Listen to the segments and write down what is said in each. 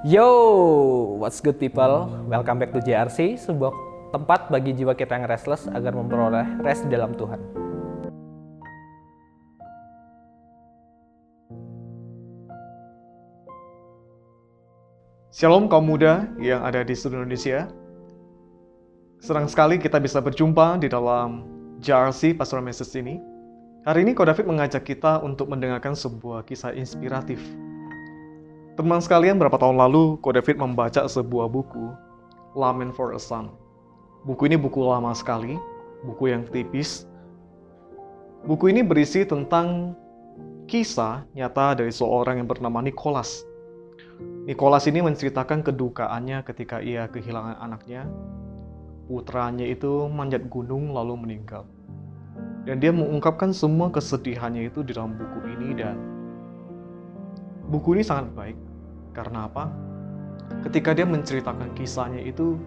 Yo, what's good people? Welcome back to JRC, sebuah tempat bagi jiwa kita yang restless agar memperoleh rest di dalam Tuhan. Shalom kaum muda yang ada di seluruh Indonesia. Senang sekali kita bisa berjumpa di dalam JRC Pastoral Message ini. Hari ini Ko David mengajak kita untuk mendengarkan sebuah kisah inspiratif. Teman sekalian, berapa tahun lalu Ko David membaca sebuah buku, Lament for a Son. Buku ini buku lama sekali, buku yang tipis. Buku ini berisi tentang kisah nyata dari seorang yang bernama Nicholas Nicholas ini menceritakan kedukaannya ketika ia kehilangan anaknya. Putranya itu manjat gunung lalu meninggal. Dan dia mengungkapkan semua kesedihannya itu di dalam buku ini dan buku ini sangat baik. Karena apa? Ketika dia menceritakan kisahnya itu,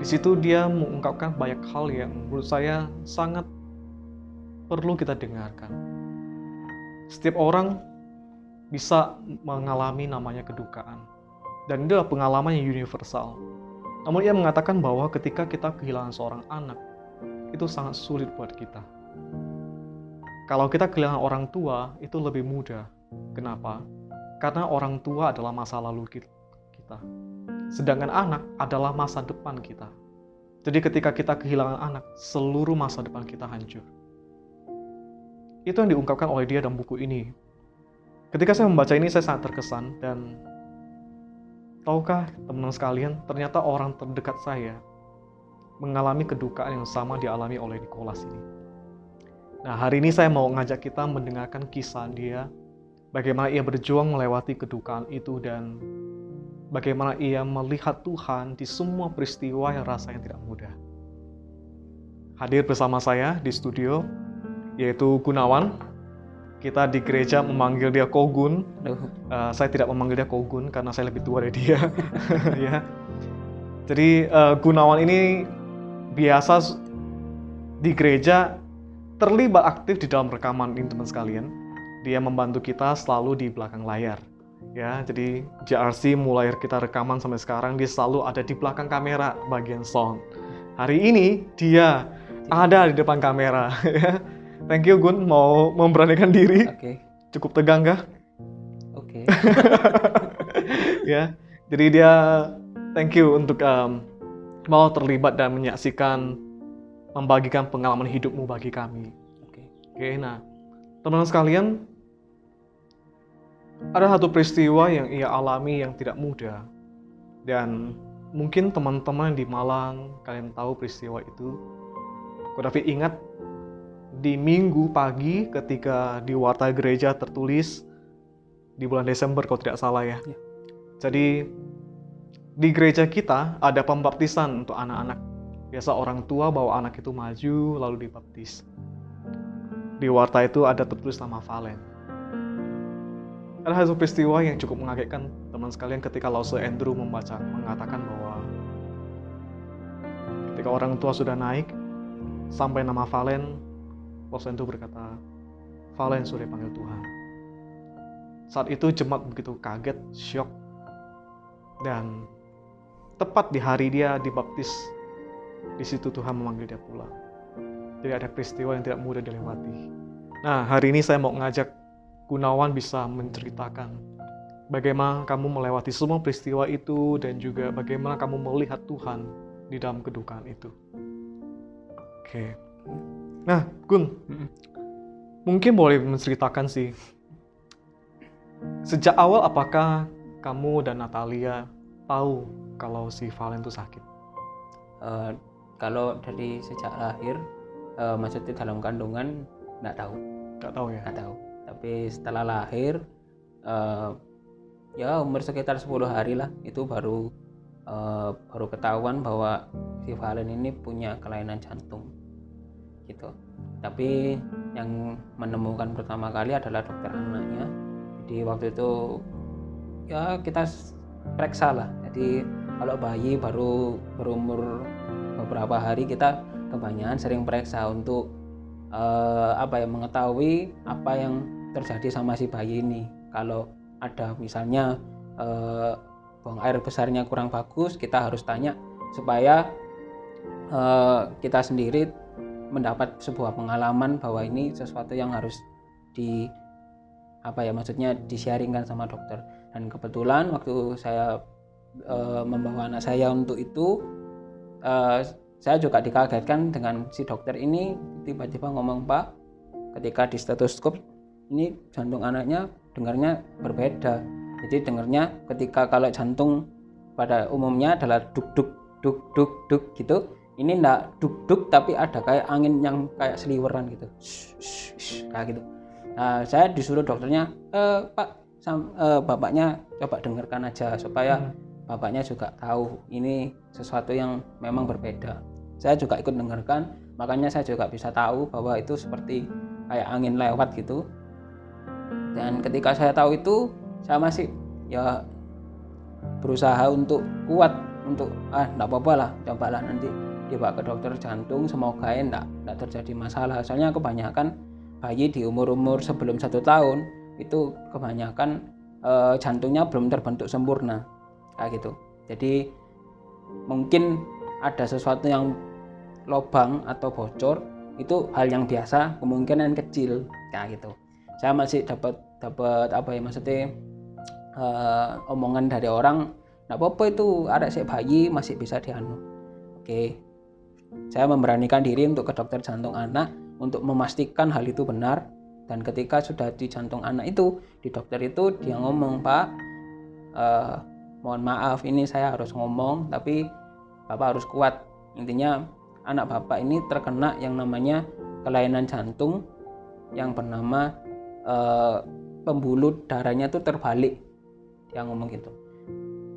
di situ dia mengungkapkan banyak hal yang menurut saya sangat perlu kita dengarkan. Setiap orang bisa mengalami namanya kedukaan. Dan itu adalah pengalaman yang universal. Namun ia mengatakan bahwa ketika kita kehilangan seorang anak, itu sangat sulit buat kita. Kalau kita kehilangan orang tua, itu lebih mudah. Kenapa? Karena orang tua adalah masa lalu kita. Sedangkan anak adalah masa depan kita. Jadi ketika kita kehilangan anak, seluruh masa depan kita hancur. Itu yang diungkapkan oleh dia dalam buku ini, Ketika saya membaca ini saya sangat terkesan dan tahukah teman-teman sekalian, ternyata orang terdekat saya mengalami kedukaan yang sama dialami oleh Nicholas ini. Nah, hari ini saya mau ngajak kita mendengarkan kisah dia, bagaimana ia berjuang melewati kedukaan itu dan bagaimana ia melihat Tuhan di semua peristiwa yang rasanya tidak mudah. Hadir bersama saya di studio yaitu Gunawan, kita di gereja memanggil dia Kogun. Uh, saya tidak memanggil dia Kogun karena saya lebih tua dari dia. ya. Jadi uh, Gunawan ini biasa di gereja terlibat aktif di dalam rekaman ini teman sekalian. Dia membantu kita selalu di belakang layar. Ya, jadi JRC mulai kita rekaman sampai sekarang dia selalu ada di belakang kamera bagian sound. Hari ini dia ada di depan kamera ya Thank you Gun mau memberanikan diri. Oke. Okay. Cukup tegang kah? Oke. Okay. ya. Jadi dia thank you untuk um, mau terlibat dan menyaksikan membagikan pengalaman hidupmu bagi kami. Oke. Okay. Oke, okay, nah teman-teman sekalian ada satu peristiwa yang ia alami yang tidak mudah dan mungkin teman-teman di Malang kalian tahu peristiwa itu. Kau David ingat di minggu pagi ketika di warta gereja tertulis di bulan Desember kalau tidak salah ya. ya. Jadi di gereja kita ada pembaptisan untuk anak-anak. Biasa orang tua bawa anak itu maju lalu dibaptis. Di warta itu ada tertulis nama Valen. Ada satu peristiwa yang cukup mengagetkan teman sekalian ketika Lause Andrew membaca mengatakan bahwa ketika orang tua sudah naik sampai nama Valen itu berkata, Valen sudah panggil Tuhan. Saat itu jemaat begitu kaget, syok, dan tepat di hari dia dibaptis, di situ Tuhan memanggil dia pulang. Jadi ada peristiwa yang tidak mudah dilewati. Nah, hari ini saya mau ngajak Gunawan bisa menceritakan bagaimana kamu melewati semua peristiwa itu dan juga bagaimana kamu melihat Tuhan di dalam kedukaan itu. Oke. Nah, Gun, mungkin boleh menceritakan sih. Sejak awal apakah kamu dan Natalia tahu kalau si Valen itu sakit? Uh, kalau dari sejak lahir, uh, maksudnya dalam kandungan, nggak tahu. Nggak tahu ya? Nggak tahu. Tapi setelah lahir, uh, ya umur sekitar 10 hari lah, itu baru uh, baru ketahuan bahwa si Valen ini punya kelainan jantung gitu. Tapi yang menemukan pertama kali adalah dokter anaknya. Jadi waktu itu ya kita periksa lah. Jadi kalau bayi baru berumur beberapa hari kita kebanyakan sering periksa untuk uh, apa ya mengetahui apa yang terjadi sama si bayi ini. Kalau ada misalnya uh, buang air besarnya kurang bagus kita harus tanya supaya eh, kita sendiri mendapat sebuah pengalaman bahwa ini sesuatu yang harus di apa ya maksudnya disiaringkan sama dokter. Dan kebetulan waktu saya eh, membawa anak saya untuk itu eh, saya juga dikagetkan dengan si dokter ini tiba-tiba ngomong pak ketika di stetoskop ini jantung anaknya dengarnya berbeda. Jadi dengarnya ketika kalau jantung pada umumnya adalah duk duk duk duk duk gitu ini enggak duk duk tapi ada kayak angin yang kayak seliweran gitu. Shh, shh, shh, kayak gitu. Nah saya disuruh dokternya "Eh, pak sam- eh, bapaknya coba dengarkan aja supaya bapaknya juga tahu ini sesuatu yang memang berbeda. Saya juga ikut dengarkan makanya saya juga bisa tahu bahwa itu seperti kayak angin lewat gitu dan ketika saya tahu itu saya masih ya berusaha untuk kuat untuk ah enggak apa-apa lah cobalah nanti dibawa ke dokter jantung semoga enggak, enggak terjadi masalah. Soalnya kebanyakan bayi di umur-umur sebelum satu tahun itu kebanyakan eh, jantungnya belum terbentuk sempurna kayak gitu. Jadi mungkin ada sesuatu yang lobang atau bocor itu hal yang biasa kemungkinan kecil kayak gitu saya masih dapat dapat apa ya maksudnya eh, omongan dari orang nggak apa-apa itu ada si bayi masih bisa dianu oke. Saya memberanikan diri untuk ke dokter jantung anak untuk memastikan hal itu benar. Dan ketika sudah di jantung anak itu di dokter itu dia ngomong pak eh, mohon maaf ini saya harus ngomong tapi bapak harus kuat. Intinya anak bapak ini terkena yang namanya kelainan jantung yang bernama eh, pembuluh darahnya itu terbalik. Dia ngomong gitu.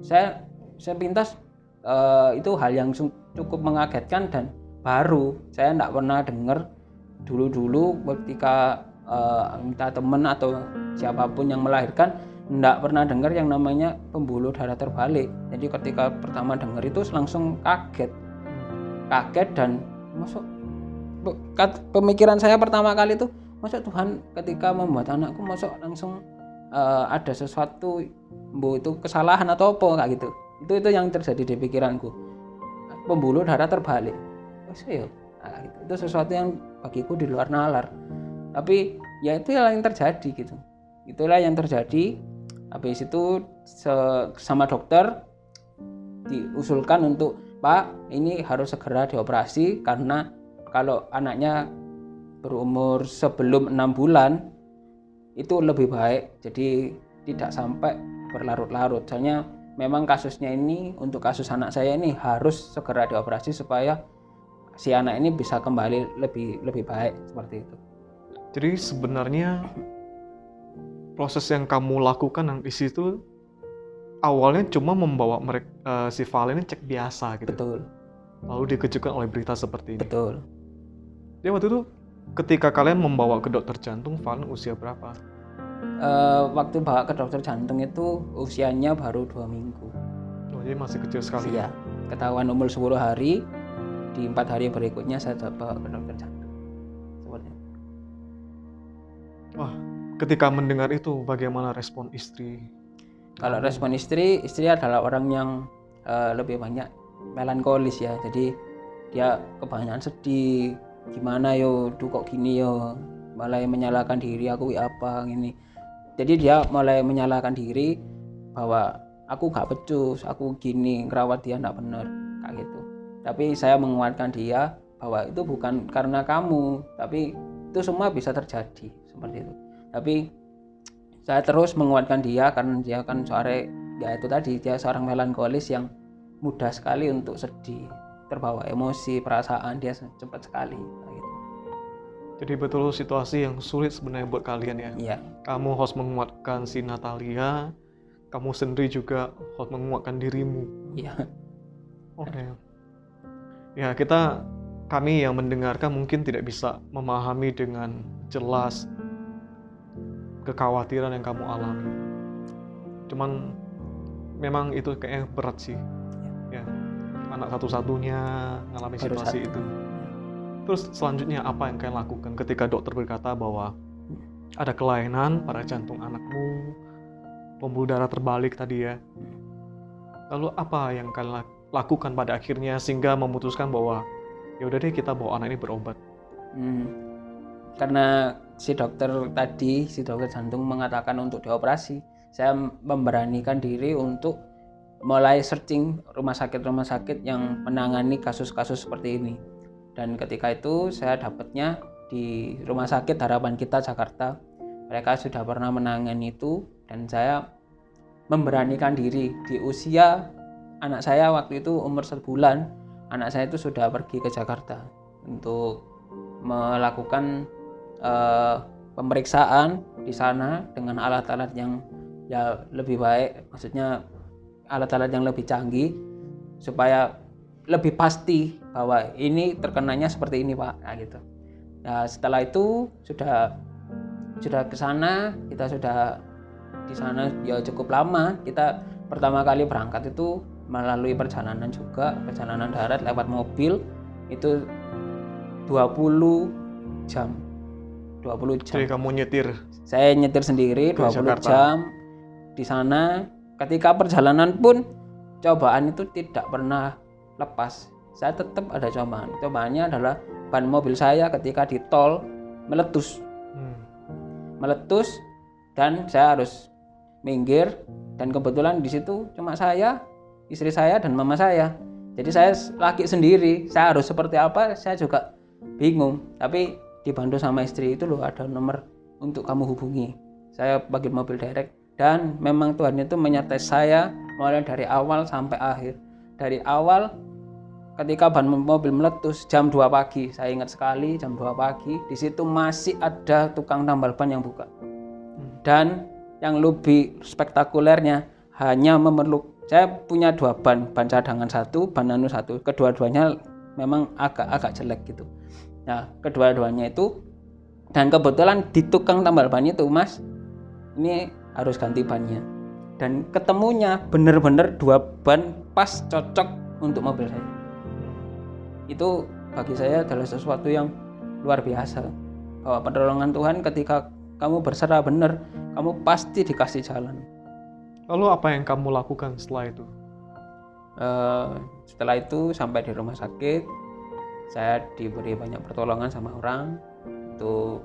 Saya saya pintas eh, itu hal yang cukup mengagetkan dan baru saya tidak pernah dengar dulu-dulu ketika eh, entah teman atau siapa pun yang melahirkan tidak pernah dengar yang namanya pembuluh darah terbalik. Jadi ketika pertama dengar itu langsung kaget. Kaget dan masuk? Pemikiran saya pertama kali itu masuk Tuhan ketika membuat anakku masuk langsung eh, ada sesuatu bu itu kesalahan atau apa? Kayak gitu. Itu itu yang terjadi di pikiranku. Pembuluh darah terbalik. Wes, ya Nah, gitu. itu sesuatu yang bagiku di luar nalar. Tapi ya itu yang terjadi gitu. Itulah yang terjadi. Habis itu sama dokter diusulkan untuk Pak ini harus segera dioperasi karena kalau anaknya berumur sebelum enam bulan itu lebih baik. Jadi tidak sampai berlarut-larut. Soalnya memang kasusnya ini untuk kasus anak saya ini harus segera dioperasi supaya si anak ini bisa kembali lebih lebih baik seperti itu. Jadi sebenarnya proses yang kamu lakukan yang di situ awalnya cuma membawa mereka si Valen ini cek biasa gitu. betul. Lalu dikejutkan oleh berita seperti ini. betul. Dia waktu itu ketika kalian membawa ke dokter jantung, Valen usia berapa? Eh, waktu bawa ke dokter jantung itu usianya baru dua minggu Oh, jadi masih kecil sekali. ya ketahuan umur 10 hari di empat hari berikutnya saya bawa ke dokter jantung seperti itu. Wah, ketika mendengar itu bagaimana respon istri? kalau respon istri istri adalah orang yang eh, lebih banyak melankolis ya jadi dia kebanyakan sedih gimana yo? Duh kok gini yo? Mulai menyalahkan diri aku apa? Gini jadi dia mulai menyalahkan diri bahwa aku gak becus aku gini ngerawat dia nggak bener kayak gitu. Tapi saya menguatkan dia bahwa itu bukan karena kamu tapi itu semua bisa terjadi seperti itu. Tapi saya terus menguatkan dia karena dia kan sore ya itu tadi dia seorang melankolis yang mudah sekali untuk sedih terbawa emosi perasaan dia cepat sekali gitu. Jadi betul situasi yang sulit sebenarnya buat kalian ya. Iya, Kamu harus menguatkan si Natalia, kamu sendiri juga harus menguatkan dirimu. iya, Oke. Ya, kita kami yang mendengarkan mungkin tidak bisa memahami dengan jelas kekhawatiran yang kamu alami. Cuman memang itu kayaknya berat sih. Anak satu-satunya mengalami situasi itu. Terus selanjutnya apa yang kalian lakukan ketika dokter berkata bahwa ada kelainan pada jantung anakmu, pembuluh darah terbalik tadi ya. Lalu apa yang kalian lak- lakukan pada akhirnya sehingga memutuskan bahwa ya udah deh kita bawa anak ini berobat. Hmm. Karena si dokter tadi, si dokter jantung mengatakan untuk dioperasi, saya memberanikan diri untuk mulai searching rumah sakit-rumah sakit yang menangani kasus-kasus seperti ini. Dan ketika itu saya dapatnya di Rumah Sakit Harapan Kita Jakarta. Mereka sudah pernah menangani itu dan saya memberanikan diri di usia anak saya waktu itu umur sebulan anak saya itu sudah pergi ke Jakarta untuk melakukan eh, pemeriksaan di sana dengan alat-alat yang ya lebih baik maksudnya alat-alat yang lebih canggih supaya lebih pasti bahwa ini terkenanya seperti ini pak. Nah, gitu. Nah setelah itu sudah sudah ke sana kita sudah di sana ya cukup lama. Kita pertama kali berangkat itu melalui perjalanan juga perjalanan darat lewat mobil itu 20 jam. 20 jam Jadi kamu nyetir saya nyetir sendiri Ke 20 Jakarta. jam di sana ketika perjalanan pun cobaan itu tidak pernah lepas. Saya tetap ada cobaan. Cobaannya adalah ban mobil saya ketika di tol meletus. Hmm. meletus dan saya harus minggir dan kebetulan di situ cuma saya istri saya dan mama saya. Jadi saya laki sendiri. Saya harus seperti apa saya juga bingung. Tapi dibantu sama istri itu loh ada nomor untuk kamu hubungi. Saya bagi mobil direct dan memang Tuhan itu menyertai saya mulai dari awal sampai akhir. Dari awal ketika ban mobil meletus jam 2 pagi. Saya ingat sekali jam 2 pagi di situ masih ada tukang tambal ban yang buka. Dan yang lebih spektakulernya hanya memerlukan saya punya dua ban ban cadangan satu ban anu satu. Kedua-duanya memang agak-agak jelek gitu. Nah kedua-duanya itu dan kebetulan di tukang tambal ban itu mas ini harus ganti bannya. Dan ketemunya bener-bener dua ban pas cocok untuk mobil saya. Itu bagi saya adalah sesuatu yang luar biasa. Bahwa pertolongan Tuhan ketika kamu berserah benar kamu pasti dikasih jalan. Lalu apa yang kamu lakukan setelah itu? Eh, setelah itu sampai di rumah sakit saya diberi banyak pertolongan sama orang untuk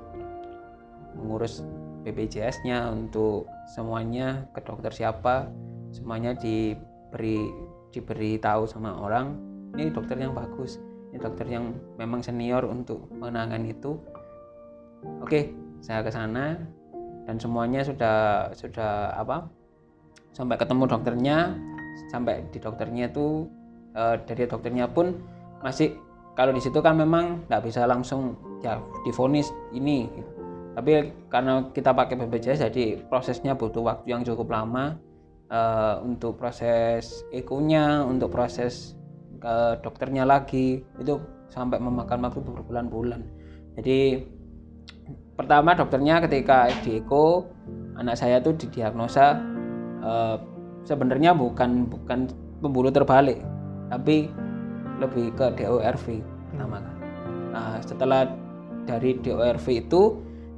mengurus BPJS-nya untuk semuanya ke dokter siapa semuanya diberi diberi tahu sama orang ini dokter yang bagus ini dokter yang memang senior untuk menangani itu oke saya ke sana dan semuanya sudah sudah apa sampai ketemu dokternya sampai di dokternya itu eh, dari dokternya pun masih kalau di situ kan memang nggak bisa langsung ya difonis ini gitu. Tapi karena kita pakai BPJS jadi prosesnya butuh waktu yang cukup lama eh, untuk proses ekonya untuk proses ke dokternya lagi itu sampai memakan waktu berbulan-bulan jadi pertama dokternya ketika di eko anak saya tuh didiagnosa eh, sebenarnya bukan bukan pembuluh terbalik tapi lebih ke DORV pertama kan. Nah setelah dari DORV itu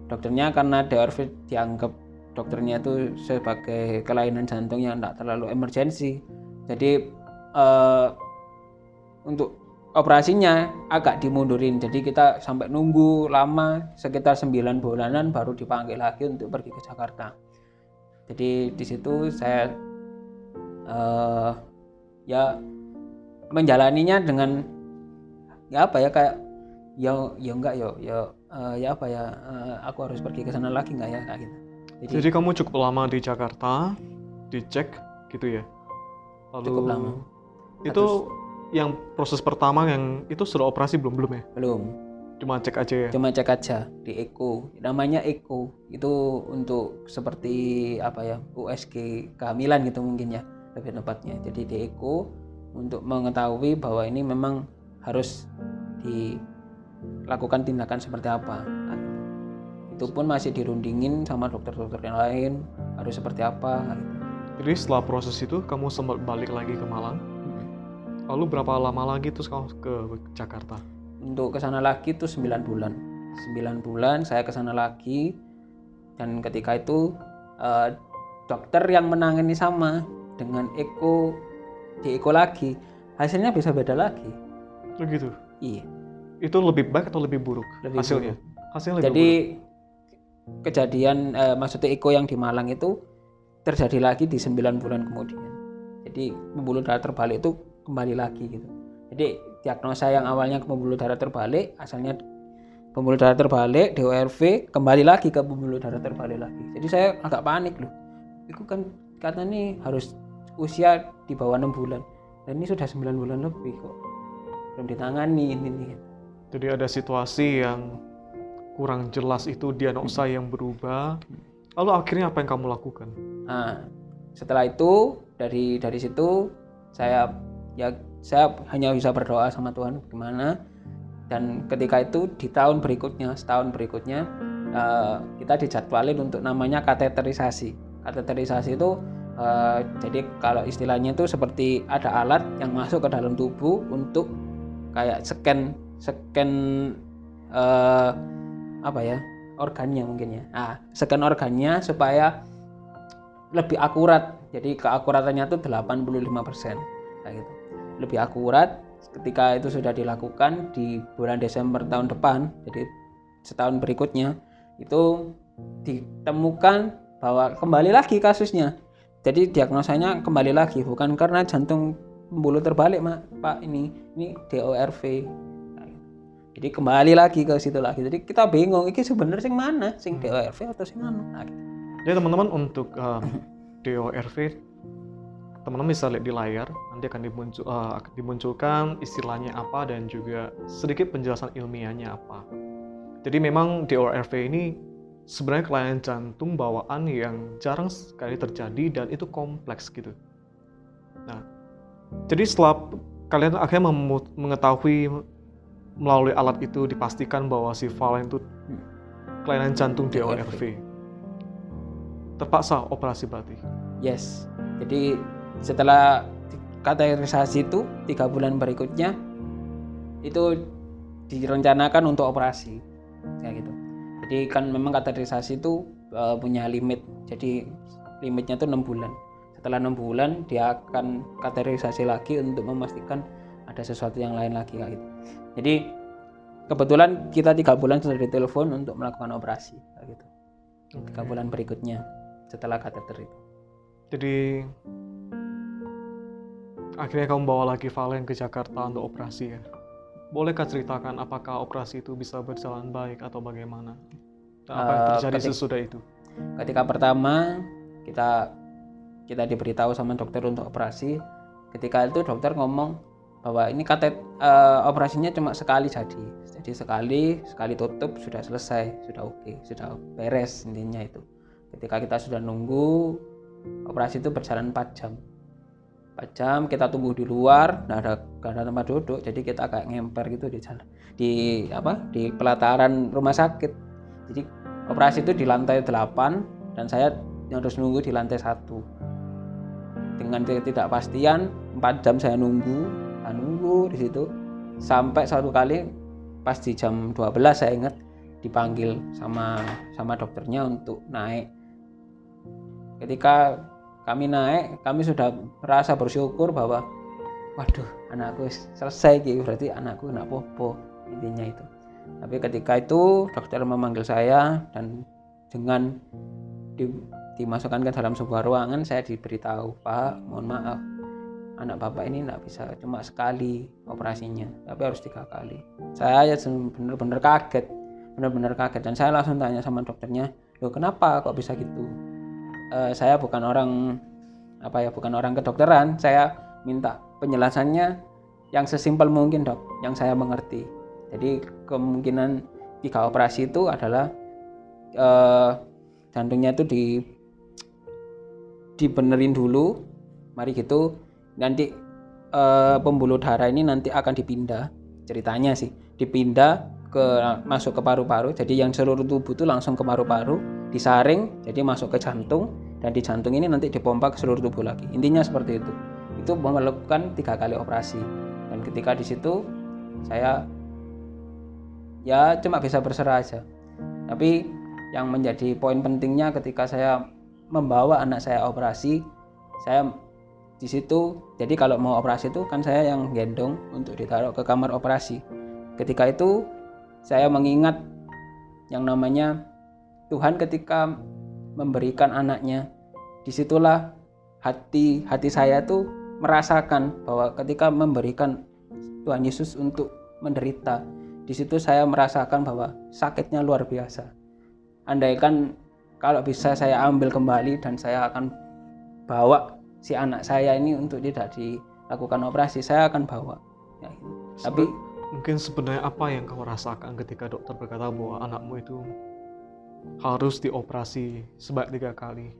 dokternya karena DORV dianggap dokternya itu sebagai kelainan jantung yang tidak terlalu emergensi. Jadi eh, untuk operasinya agak dimundurin. Jadi kita sampai nunggu lama sekitar 9 bulanan baru dipanggil lagi untuk pergi ke Jakarta. Jadi di situ saya eh, ya menjalaninya dengan ya apa ya kayak ya ya enggak ya ya eh, ya apa ya eh, aku harus pergi ke sana lagi enggak ya kayak gitu. Jadi, Jadi kamu cukup lama di Jakarta, dicek gitu ya. Lalu cukup lama. Itu yang proses pertama yang itu sudah operasi belum belum ya? belum. Cuma cek aja ya. cuma cek aja di Eko namanya Eko itu untuk seperti apa ya USG kehamilan gitu mungkin ya lebih tepatnya. Jadi di Eko untuk mengetahui bahwa ini memang harus dilakukan tindakan seperti apa itu pun masih dirundingin sama dokter-dokter yang lain harus seperti apa gitu. Jadi setelah proses itu kamu sempat balik lagi ke Malang. Lalu berapa lama lagi terus kamu ke Jakarta? untuk ke sana lagi itu 9 bulan 9 bulan saya ke sana lagi dan ketika itu eh, dokter yang menangani sama dengan Eko dieko lagi hasilnya bisa beda lagi Begitu. iya Itu lebih baik atau lebih buruk Lebih hasilnya? Hasilnya lebih jadi kejadian eh, maksudnya eko yang di Malang itu terjadi lagi di 9 bulan kemudian. Jadi pembuluh darah terbalik itu kembali lagi gitu. Jadi diagnosa yang awalnya pembuluh darah terbalik asalnya pembuluh darah terbalik DORV kembali lagi ke pembuluh darah terbalik lagi. Jadi saya agak panik loh. Itu kan katanya nih harus usia di bawah enam bulan. Dan ini sudah 9 bulan lebih kok. Belum ditangani ini nih. buruk. Jadi ada situasi yang kurang jelas itu diagnosa yang berubah. Lalu akhirnya apa yang kamu lakukan? Nah, setelah itu dari dari situ saya ya saya hanya bisa berdoa sama Tuhan gimana dan ketika itu di tahun berikutnya setahun berikutnya eh, kita dijadwalin untuk namanya kateterisasi kateterisasi itu eh, jadi kalau istilahnya itu seperti ada alat yang masuk ke dalam tubuh untuk kayak scan scan eh, apa ya organnya mungkin ya. Ah scan organnya supaya lebih akurat. Jadi keakuratannya itu 85% kayak gitu. Lebih akurat ketika itu sudah dilakukan di bulan Desember tahun depan. Jadi setahun berikutnya itu ditemukan bahwa kembali lagi kasusnya. Jadi diagnosanya kembali lagi bukan karena jantung pembuluh terbalik mak pak ini. Ini DORV Nah. Jadi kembali lagi ke situ lagi jadi kita bingung ini sebenarnya sing mana sing DORV atau sing mana nah, gitu. Jadi teman-teman untuk um, DORV teman-teman bisa lihat di layar nanti akan dimuncul, uh, akan dimunculkan istilahnya apa dan juga sedikit penjelasan ilmiahnya apa. Jadi memang DORV ini sebenarnya kelainan jantung bawaan yang jarang sekali terjadi dan itu kompleks gitu. Nah, jadi setelah kalian akhirnya mengetahui melalui alat itu dipastikan bahwa si Valen itu kelainan jantung DORV. Terpaksa operasi berarti. Yes. Jadi setelah di- kateterisasi itu tiga bulan berikutnya itu direncanakan untuk operasi kayak gitu. Jadi kan memang kateterisasi itu eh, punya limit. Jadi limitnya itu enam bulan. Setelah enam bulan dia akan kateterisasi lagi untuk memastikan ada sesuatu yang lain lagi kayak gitu. Jadi kebetulan kita tiga bulan sudah ditelepon untuk melakukan operasi kayak gitu. Tiga bulan berikutnya setelah kateter itu. Jadi akhirnya kamu bawa lagi Valen ke Jakarta untuk operasi ya. Bolehkah ceritakan apakah operasi itu bisa berjalan baik atau bagaimana? Dan apa yang Eh, terjadi ketik- sesudah itu? ketika pertama kita kita diberitahu sama dokter untuk operasi ketika itu dokter ngomong bahwa ini katet eh, operasinya cuma sekali jadi. Jadi sekali sekali tutup sudah selesai sudah oke sudah beres intinya itu. Ketika kita sudah nunggu operasi itu berjalan 4 jam. 4 jam kita tunggu di luar nggak ada nggak ada tempat duduk jadi kita kayak ngemper gitu di jalan di apa di pelataran rumah sakit. Jadi operasi itu di lantai 8 dan saya harus nunggu di lantai satu. Dengan ketidakpastian 4 jam saya nunggu saya nunggu di situ. Sampai satu kali pas di jam 12 saya ingat dipanggil sama sama dokternya untuk naik. Ketika kami naik kami sudah merasa bersyukur bahwa waduh anakku selesai gitu berarti anakku nak popo intinya itu. Tapi ketika itu dokter memanggil saya dan dengan di- dimasukkan ke dalam sebuah ruangan saya diberitahu Pak mohon maaf anak bapak ini tidak bisa cuma sekali operasinya tapi harus tiga kali. Saya benar-benar kaget benar-benar kaget. Dan saya langsung tanya sama dokternya loh kenapa kok bisa gitu? Eh, saya bukan orang apa ya bukan orang kedokteran. Saya minta penjelasannya yang sesimpel mungkin dok yang saya mengerti. Jadi kemungkinan tiga operasi itu adalah eh, jantungnya itu di dibenerin dulu. Mari gitu nanti eh, pembuluh darah ini nanti akan dipindah ceritanya sih. Dipindah ke masuk ke paru-paru. Jadi yang seluruh tubuh itu langsung ke paru-paru disaring jadi masuk ke jantung. Dan di jantung ini nanti dipompa ke seluruh tubuh lagi. Intinya seperti itu. Itu melakukan tiga kali operasi. Dan ketika di situ saya ya cuma bisa berserah aja. Tapi yang menjadi poin pentingnya ketika saya membawa anak saya operasi saya di situ. Jadi kalau mau operasi itu kan saya yang gendong untuk ditaruh ke kamar operasi. Ketika itu saya mengingat yang namanya Tuhan ketika memberikan anaknya di situlah hati hati saya tuh merasakan bahwa ketika memberikan Tuhan Yesus untuk menderita di situ saya merasakan bahwa sakitnya luar biasa. Andaikan kalau bisa saya ambil kembali dan saya akan bawa si anak saya ini untuk tidak dilakukan operasi saya akan bawa. Ya, tapi mungkin sebenarnya apa yang kau rasakan ketika dokter berkata bahwa anakmu itu harus dioperasi sebanyak tiga kali?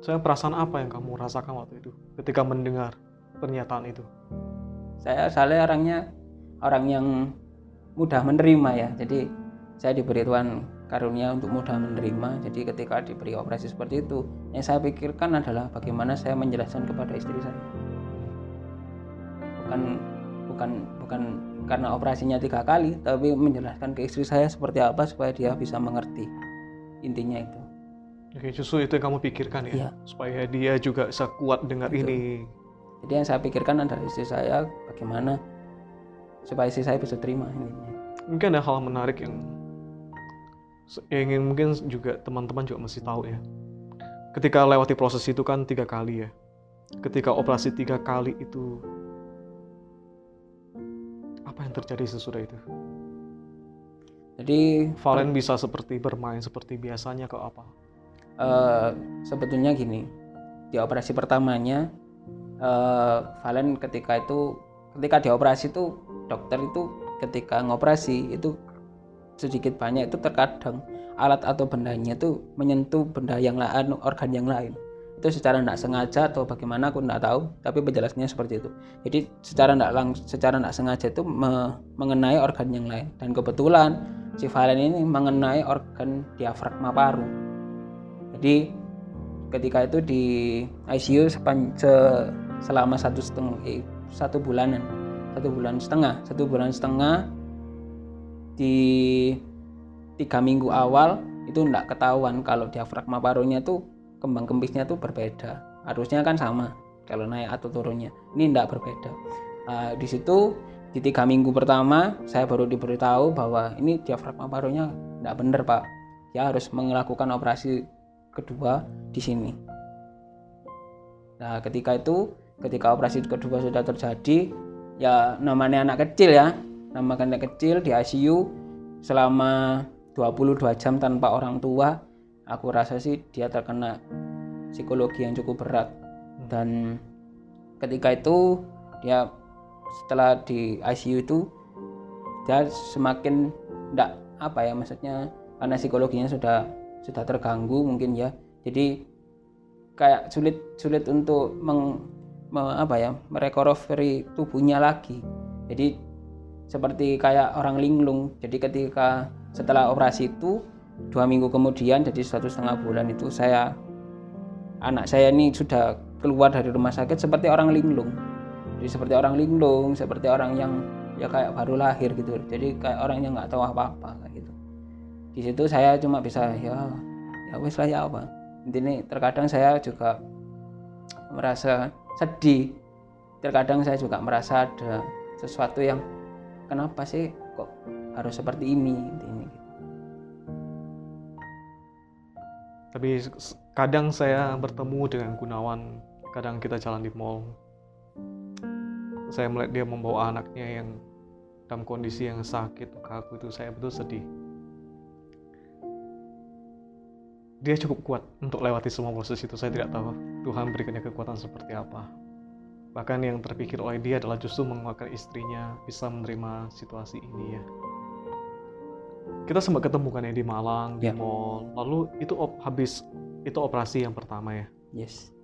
Saya perasaan apa yang kamu rasakan waktu itu ketika mendengar pernyataan itu? Saya saya orangnya orang yang mudah menerima ya. Jadi saya diberi Tuhan karunia untuk mudah menerima. Jadi ketika diberi operasi seperti itu, yang saya pikirkan adalah bagaimana saya menjelaskan kepada istri saya. Bukan bukan bukan karena operasinya tiga kali, tapi menjelaskan ke istri saya seperti apa supaya dia bisa mengerti. Intinya itu. Oke, justru itu yang kamu pikirkan ya, Iya. supaya dia juga bisa kuat dengar Betul. ini. Jadi yang saya pikirkan adalah istri saya bagaimana supaya istri saya bisa terima intinya. Mungkin ada hal menarik yang ingin mungkin juga teman-teman juga mesti tahu ya. Ketika lewati proses itu kan tiga kali ya. Ketika operasi tiga kali itu apa yang terjadi sesudah itu? Jadi Valen bisa seperti bermain seperti biasanya ke apa? eh, sebetulnya gini di operasi pertamanya eh, Valen ketika itu ketika dioperasi itu dokter itu ketika ngoperasi itu sedikit banyak itu terkadang alat atau bendanya itu menyentuh benda yang lain organ yang lain. Itu secara tidak sengaja atau bagaimana aku tidak tahu tapi penjelasannya seperti itu. Jadi secara tidak langsung secara tidak sengaja itu me- mengenai organ yang lain. Dan kebetulan si Valen ini mengenai organ diafragma paru. Jadi ketika itu di ICU sepan- se- selama satu setengah eh, satu bulanan satu bulan setengah satu bulan setengah di tiga minggu awal itu tidak ketahuan kalau diafragma parunya tuh kembang kempisnya tuh berbeda. Harusnya kan sama kalau naik atau turunnya. Ini tidak berbeda. Ah, di situ di tiga minggu pertama saya baru diberitahu bahwa ini diafragma parunya tidak benar pak. Ya harus melakukan operasi kedua di sini. Nah ketika itu ketika operasi kedua sudah terjadi ya namanya anak kecil ya nama anak kecil di ICU selama 22 jam tanpa orang tua aku rasa sih dia terkena psikologi yang cukup berat. Dan ketika itu dia setelah di ICU itu dia semakin enggak apa ya maksudnya karena psikologinya sudah sudah terganggu mungkin ya. Jadi kayak sulit sulit untuk meng, me- apa ya merecovery tubuhnya lagi. Jadi seperti kayak orang linglung. Jadi ketika setelah operasi itu dua minggu kemudian jadi satu setengah bulan itu saya anak saya ini sudah keluar dari rumah sakit seperti orang linglung. Jadi seperti orang linglung seperti orang yang ya kayak baru lahir gitu. Jadi kayak orang yang nggak tahu apa-apa gitu. Di situ saya cuma bisa ya ya wes lah ya apa. Intinya terkadang saya juga merasa sedih. Terkadang saya juga merasa ada sesuatu yang kenapa sih kok harus seperti ini intinya gitu. Tapi kadang saya bertemu dengan Gunawan, kadang kita jalan di mall. Saya melihat dia membawa anaknya yang dalam kondisi yang sakit, kaku itu saya betul sedih. Dia cukup kuat untuk lewati semua proses itu. Saya tidak tahu Tuhan berikannya kekuatan seperti apa. Bahkan yang terpikir oleh dia adalah justru menguatkan istrinya bisa menerima situasi ini ya. Kita sempat ketemu kan ya di Malang, di Ya. mall. Lalu itu op- habis itu operasi yang pertama ya. yes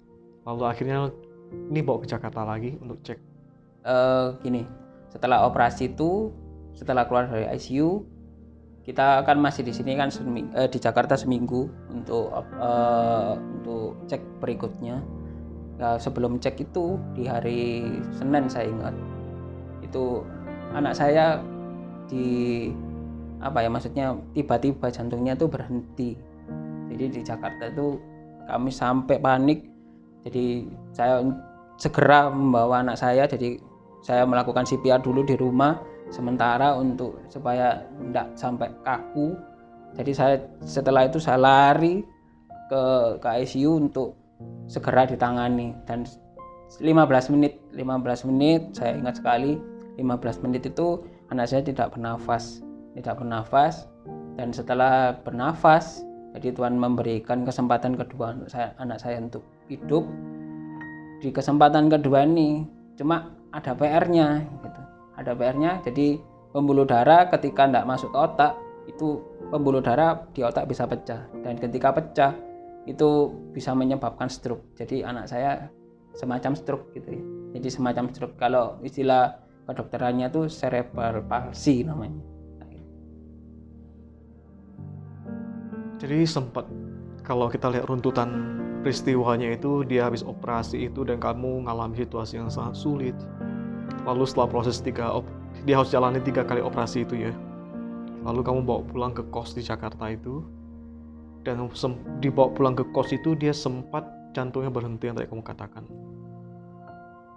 Lalu akhirnya ini bawa ke Jakarta lagi untuk cek. eh gini setelah operasi itu setelah keluar dari ICU kita kan masih di sini kan eh, di Jakarta seminggu untuk eh, untuk cek berikutnya Ya, sebelum cek itu di hari Senin saya ingat. Itu anak saya di apa ya maksudnya tiba-tiba jantungnya tuh berhenti. Jadi di Jakarta itu kami sampai panik. Jadi saya segera membawa anak saya. Jadi saya melakukan CPR dulu di rumah sementara untuk supaya tidak sampai kaku. Jadi saya setelah itu saya lari ke ke ICU untuk segera ditangani. Dan 15 menit 15 menit saya ingat sekali 15 menit itu anak saya tidak bernafas tidak bernafas. Dan setelah bernafas jadi Tuhan memberikan kesempatan kedua untuk saya anak saya untuk hidup. Di kesempatan kedua ini cuma ada PR-nya gitu. Ada PR-nya jadi pembuluh darah ketika tidak masuk ke otak itu pembuluh darah di otak bisa pecah. Dan ketika pecah itu bisa menyebabkan stroke. Jadi anak saya semacam stroke gitu ya. Jadi semacam stroke. Kalau istilah kedokterannya itu cerebral palsy namanya. Jadi sempat kalau kita lihat runtutan peristiwanya itu dia habis operasi itu dan kamu mengalami situasi yang sangat sulit. Lalu setelah proses tiga op, dia harus jalani tiga kali operasi itu ya. Lalu kamu bawa pulang ke kos di Jakarta itu dan dibawa pulang ke kos itu dia sempat jantungnya berhenti yang tadi kamu katakan.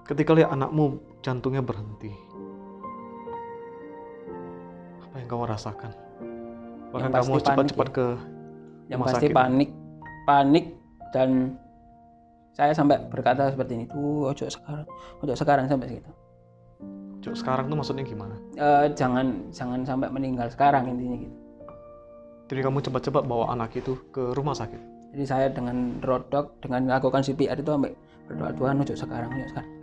Ketika lihat anakmu jantungnya berhenti, apa yang kamu rasakan? Bahkan kamu cepat-cepat panik ke yang rumah pasti sakit. panik panik dan saya sampai berkata seperti ini tuh ojo sekarang ojo sekarang sampai segitu Cuk, sekarang tuh maksudnya gimana? Eh, jangan jangan sampai meninggal sekarang intinya gitu Jadi kamu cepat-cepat bawa anak itu ke rumah sakit. jadi saya dengan rodok dengan melakukan CPR itu sampai berdoa Tuhan ojo sekarang ojo sekarang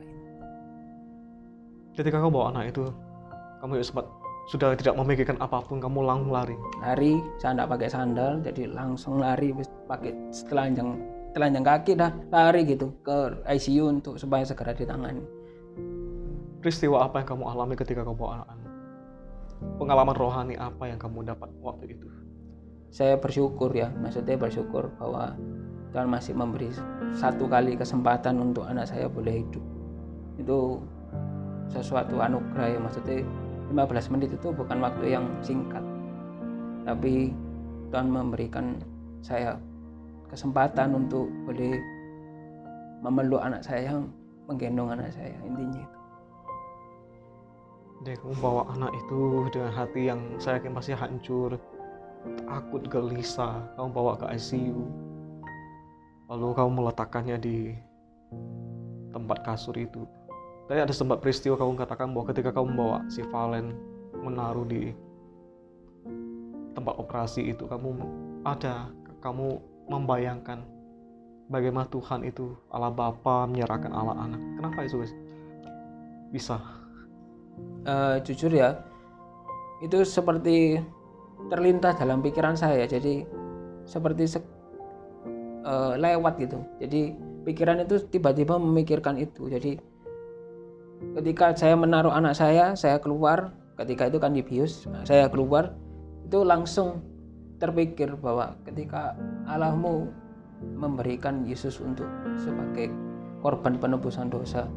Ketika kamu bawa anak itu, kamu ya sempat sudah tidak memikirkan apa pun, kamu langsung lari. lari saya tidak pakai sandal jadi langsung lari pakai telanjang telanjang kaki dah lari gitu ke ICU untuk supaya segera ditangani Peristiwa apa yang kamu alami ketika kamu bawa anak? Pengalaman rohani apa yang kamu dapat waktu itu? Saya bersyukur ya maksudnya bersyukur bahwa Tuhan masih memberi satu kali kesempatan untuk anak saya boleh hidup. Itu sesuatu anugerah ya maksudnya 15 menit itu bukan waktu yang singkat. Tapi Tuhan memberikan saya kesempatan untuk boleh memeluk anak saya menggendong anak saya intinya itu. Dia kamu bawa anak itu dengan hati yang saya yakin pasti hancur, takut, gelisah. Kamu bawa ke ICU, lalu kamu meletakkannya di tempat kasur itu. Tadi ada sempat peristiwa kamu katakan bahwa ketika kamu bawa si Valen menaruh di tempat operasi itu, kamu ada, kamu membayangkan bagaimana Tuhan itu Allah Bapa menyerahkan Allah Anak. Kenapa itu? Bisa. Eh, jujur ya itu seperti terlintas dalam pikiran saya. Jadi seperti se- eh, lewat gitu. Jadi pikiran itu tiba-tiba memikirkan itu. Jadi ketika saya menaruh anak saya saya keluar. Ketika itu kan dibius saya keluar. Itu langsung terpikir bahwa ketika Allahmu memberikan Yesus untuk sebagai korban penebusan dosa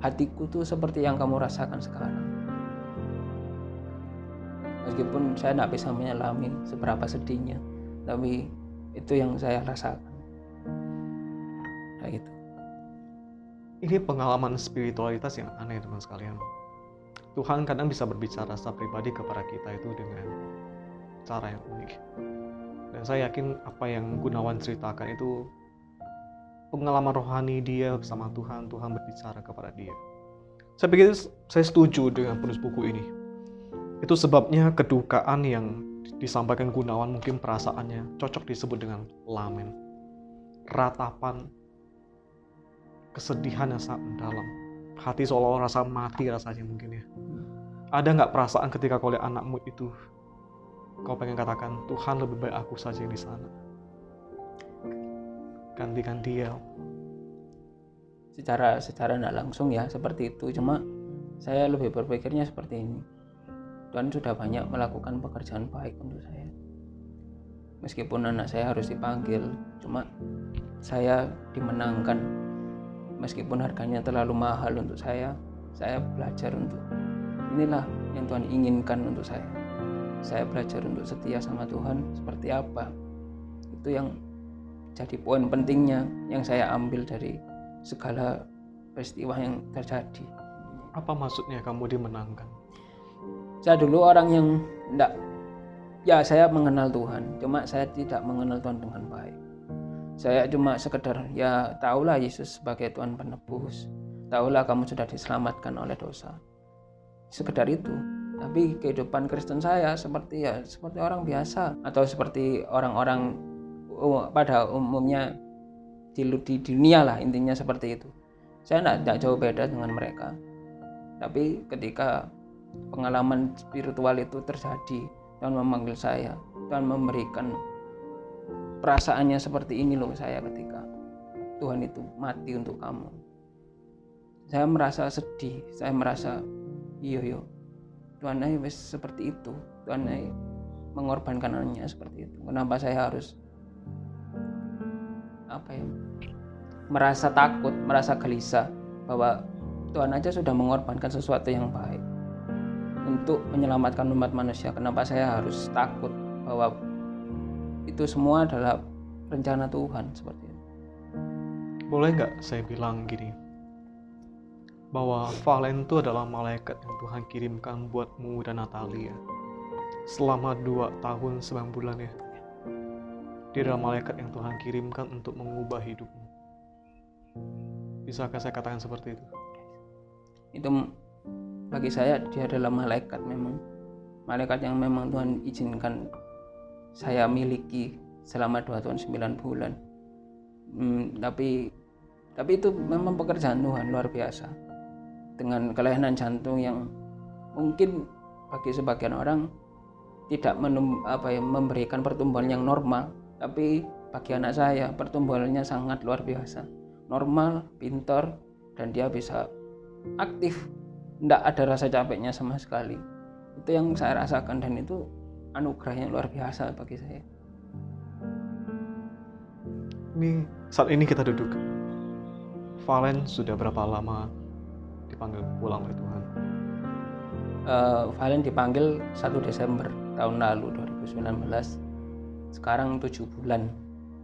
hatiku tuh seperti yang kamu rasakan sekarang. Meskipun saya tidak bisa menyelami seberapa sedihnya, tapi itu yang saya rasakan. Kayak gitu. Ini pengalaman spiritualitas yang aneh teman sekalian. Tuhan kadang bisa berbicara secara pribadi kepada kita itu dengan cara yang unik. Dan saya yakin apa yang Gunawan ceritakan itu pengalaman rohani dia bersama Tuhan, Tuhan berbicara kepada dia. Saya pikir saya setuju dengan penulis buku ini. Itu sebabnya kedukaan yang disampaikan Gunawan mungkin perasaannya cocok disebut dengan lamen. Ratapan kesedihan yang sangat mendalam. Hati seolah-olah rasa mati rasanya mungkin ya. Ada nggak perasaan ketika kau lihat anakmu itu, kau pengen katakan Tuhan lebih baik aku saja di sana. Gantikan dia. Secara secara tidak langsung ya seperti itu. Cuma saya lebih berpikirnya seperti ini. Tuhan sudah banyak melakukan pekerjaan baik untuk saya. Meskipun anak saya harus dipanggil, cuma saya dimenangkan meskipun harganya terlalu mahal untuk saya, saya belajar untuk inilah yang Tuhan inginkan untuk saya. Saya belajar untuk setia sama Tuhan seperti apa. Itu yang jadi poin pentingnya yang saya ambil dari segala peristiwa yang terjadi. Apa maksudnya kamu dimenangkan? Saya dulu orang yang enggak ya saya mengenal Tuhan, cuma saya tidak mengenal Tuhan dengan baik. Saya cuma sekedar ya tahulah Yesus sebagai Tuhan penebus. Tahulah kamu sudah diselamatkan oleh dosa. Sekedar itu. Tapi kehidupan Kristen saya seperti ya seperti orang biasa atau seperti orang-orang oh, pada umumnya di, di dunia lah intinya seperti itu. Saya tidak, tidak jauh beda dengan mereka. Tapi ketika pengalaman spiritual itu terjadi, Tuhan memanggil saya, Tuhan memberikan perasaannya seperti ini loh saya ketika Tuhan itu mati untuk kamu. Saya merasa sedih, saya merasa iyo yo Tuhan ay wes seperti itu. Tuhan ay mengorbankan anaknya seperti itu. Kenapa saya harus apa ya merasa takut merasa gelisah bahwa Tuhan aja sudah mengorbankan sesuatu yang baik untuk menyelamatkan umat manusia kenapa saya harus takut bahwa itu semua adalah rencana Tuhan seperti itu boleh nggak saya bilang gini bahwa Valen itu adalah malaikat yang Tuhan kirimkan buatmu dan Natalia selama dua tahun sembilan bulan ya. Dia adalah malaikat yang Tuhan kirimkan untuk mengubah hidupmu. Bisakah saya katakan seperti itu? Itu bagi saya dia adalah malaikat memang. Malaikat yang memang Tuhan izinkan saya miliki selama dua tahun sembilan bulan. Hmm, tapi tapi itu memang pekerjaan Tuhan luar biasa dengan kelainan jantung yang mungkin bagi sebagian orang tidak menum, apa ya, memberikan pertumbuhan yang normal tapi bagi anak saya pertumbuhannya sangat luar biasa normal pintar dan dia bisa aktif tidak ada rasa capeknya sama sekali itu yang saya rasakan dan itu anugerah yang luar biasa bagi saya ini saat ini kita duduk Valen sudah berapa lama dipanggil pulang oleh Tuhan? Uh, Valen dipanggil 1 Desember tahun lalu 2019. Sekarang tujuh bulan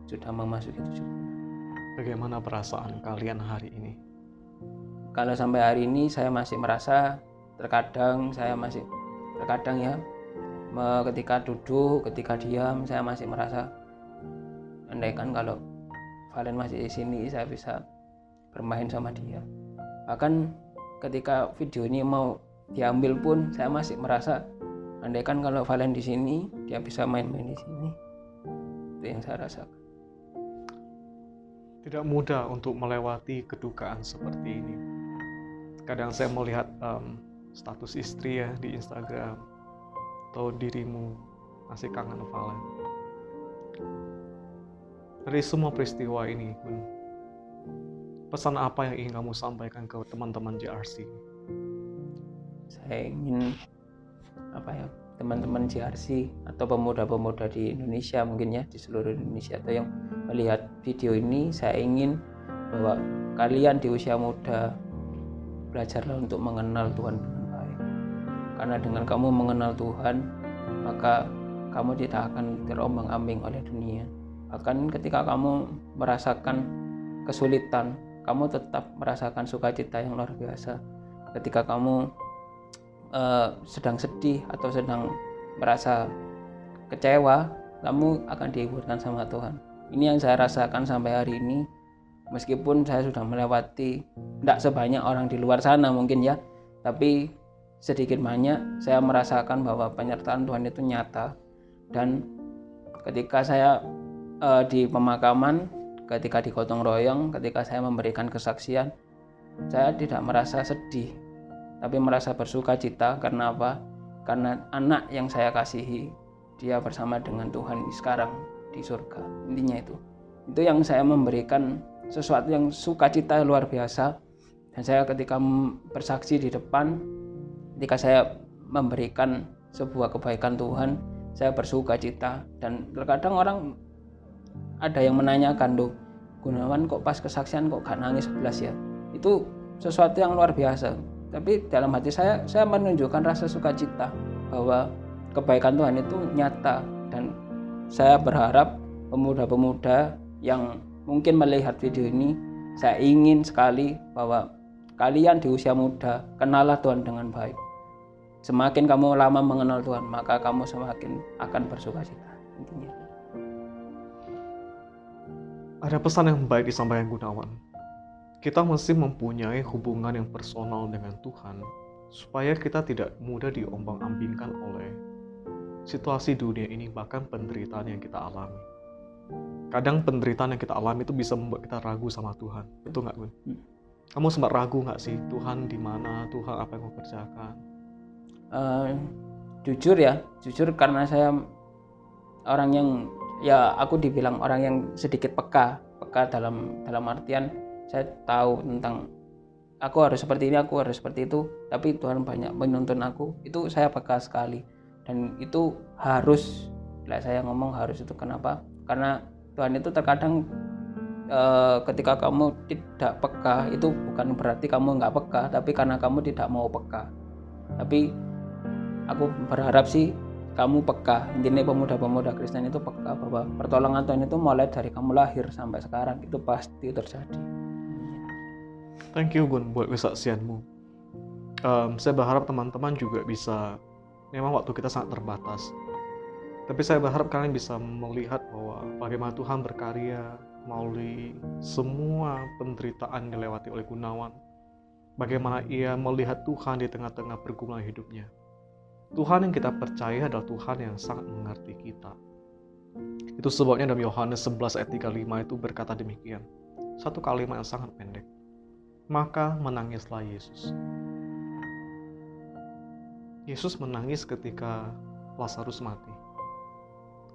sudah memasuki tujuh bulan. Bagaimana perasaan kalian hari ini? Kalau sampai hari ini saya masih merasa terkadang saya masih terkadang ya ketika duduk, ketika diam saya masih merasa andaikan kalau Valen masih di sini saya bisa bermain sama dia. Bahkan ketika video ini mau diambil pun saya masih merasa andaikan kalau Valen di sini dia bisa main-main di sini itu yang saya rasakan tidak mudah untuk melewati kedukaan seperti ini kadang saya melihat um, status istri ya di Instagram atau dirimu masih kangen Valen dari semua peristiwa ini pesan apa yang ingin kamu sampaikan ke teman-teman JRC? Saya ingin apa ya teman-teman JRC atau pemuda-pemuda di Indonesia mungkin ya di seluruh Indonesia atau yang melihat video ini saya ingin bahwa kalian di usia muda belajarlah untuk mengenal Tuhan dengan baik. Karena dengan kamu mengenal Tuhan maka kamu tidak akan terombang-ambing oleh dunia. Bahkan ketika kamu merasakan kesulitan kamu tetap merasakan sukacita yang luar biasa. Ketika kamu uh, sedang sedih atau sedang merasa kecewa kamu akan dihiburkan sama Tuhan. Ini yang saya rasakan sampai hari ini meskipun saya sudah melewati tidak sebanyak orang di luar sana mungkin ya tapi sedikit banyak saya merasakan bahwa penyertaan Tuhan itu nyata dan ketika saya uh, di pemakaman ketika di gotong royong, ketika saya memberikan kesaksian, saya tidak merasa sedih, tapi merasa bersuka cita karena apa? Karena anak yang saya kasihi, dia bersama dengan Tuhan sekarang di surga. Intinya itu. Itu yang saya memberikan sesuatu yang sukacita luar biasa. Dan saya ketika bersaksi di depan, ketika saya memberikan sebuah kebaikan Tuhan, saya bersuka cita. Dan terkadang orang ada yang menanyakan tuh Gunawan kok pas kesaksian kok gak nangis sebelas ya itu sesuatu yang luar biasa tapi dalam hati saya saya menunjukkan rasa sukacita bahwa kebaikan Tuhan itu nyata dan saya berharap pemuda-pemuda yang mungkin melihat video ini saya ingin sekali bahwa kalian di usia muda kenallah Tuhan dengan baik semakin kamu lama mengenal Tuhan maka kamu semakin akan bersukacita intinya Ada pesan yang baik disampaikan Gunawan. Kita mesti mempunyai hubungan yang personal dengan Tuhan supaya kita tidak mudah diombang-ambingkan oleh situasi dunia ini bahkan penderitaan yang kita alami. Kadang penderitaan yang kita alami itu bisa membuat kita ragu sama Tuhan. Betul nggak Gun? Hmm. Kamu sempat ragu nggak sih Tuhan di mana? Tuhan apa yang mau kerjakan? Eh, jujur ya jujur karena saya orang yang ya aku dibilang orang yang sedikit peka peka dalam dalam artian saya tahu tentang aku harus seperti ini aku harus seperti itu tapi Tuhan banyak menuntun aku itu saya peka sekali dan itu harus lah saya ngomong harus itu kenapa karena Tuhan itu terkadang eh, ketika kamu tidak peka itu bukan berarti kamu nggak peka tapi karena kamu tidak mau peka tapi aku berharap sih kamu peka intinya pemuda-pemuda Kristen itu peka bahwa pertolongan Tuhan itu mulai dari kamu lahir sampai sekarang itu pasti terjadi Thank you Gun buat kesaksianmu. Em, saya berharap teman-teman juga bisa, memang waktu kita sangat terbatas. Tapi saya berharap kalian bisa melihat bahwa bagaimana Tuhan berkarya melalui semua penderitaan dilewati oleh Gunawan. Bagaimana ia melihat Tuhan di tengah-tengah pergumulan hidupnya. Tuhan yang kita percaya adalah Tuhan yang sangat mengerti kita. Itu sebabnya dalam Yohanes 11 ayat 35 itu berkata demikian. Satu kalimat yang sangat pendek maka menangislah Yesus. Yesus menangis ketika Lazarus mati.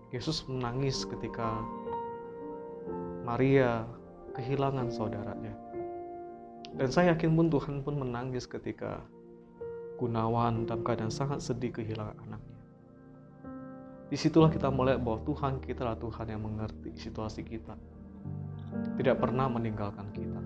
Yesus menangis ketika Maria kehilangan saudaranya. Dan saya yakin pun Tuhan pun menangis ketika Gunawan dalam keadaan sangat sedih kehilangan anaknya. Di situlah kita melihat bahwa Tuhan kita adalah Tuhan yang mengerti situasi kita. Tidak pernah meninggalkan kita.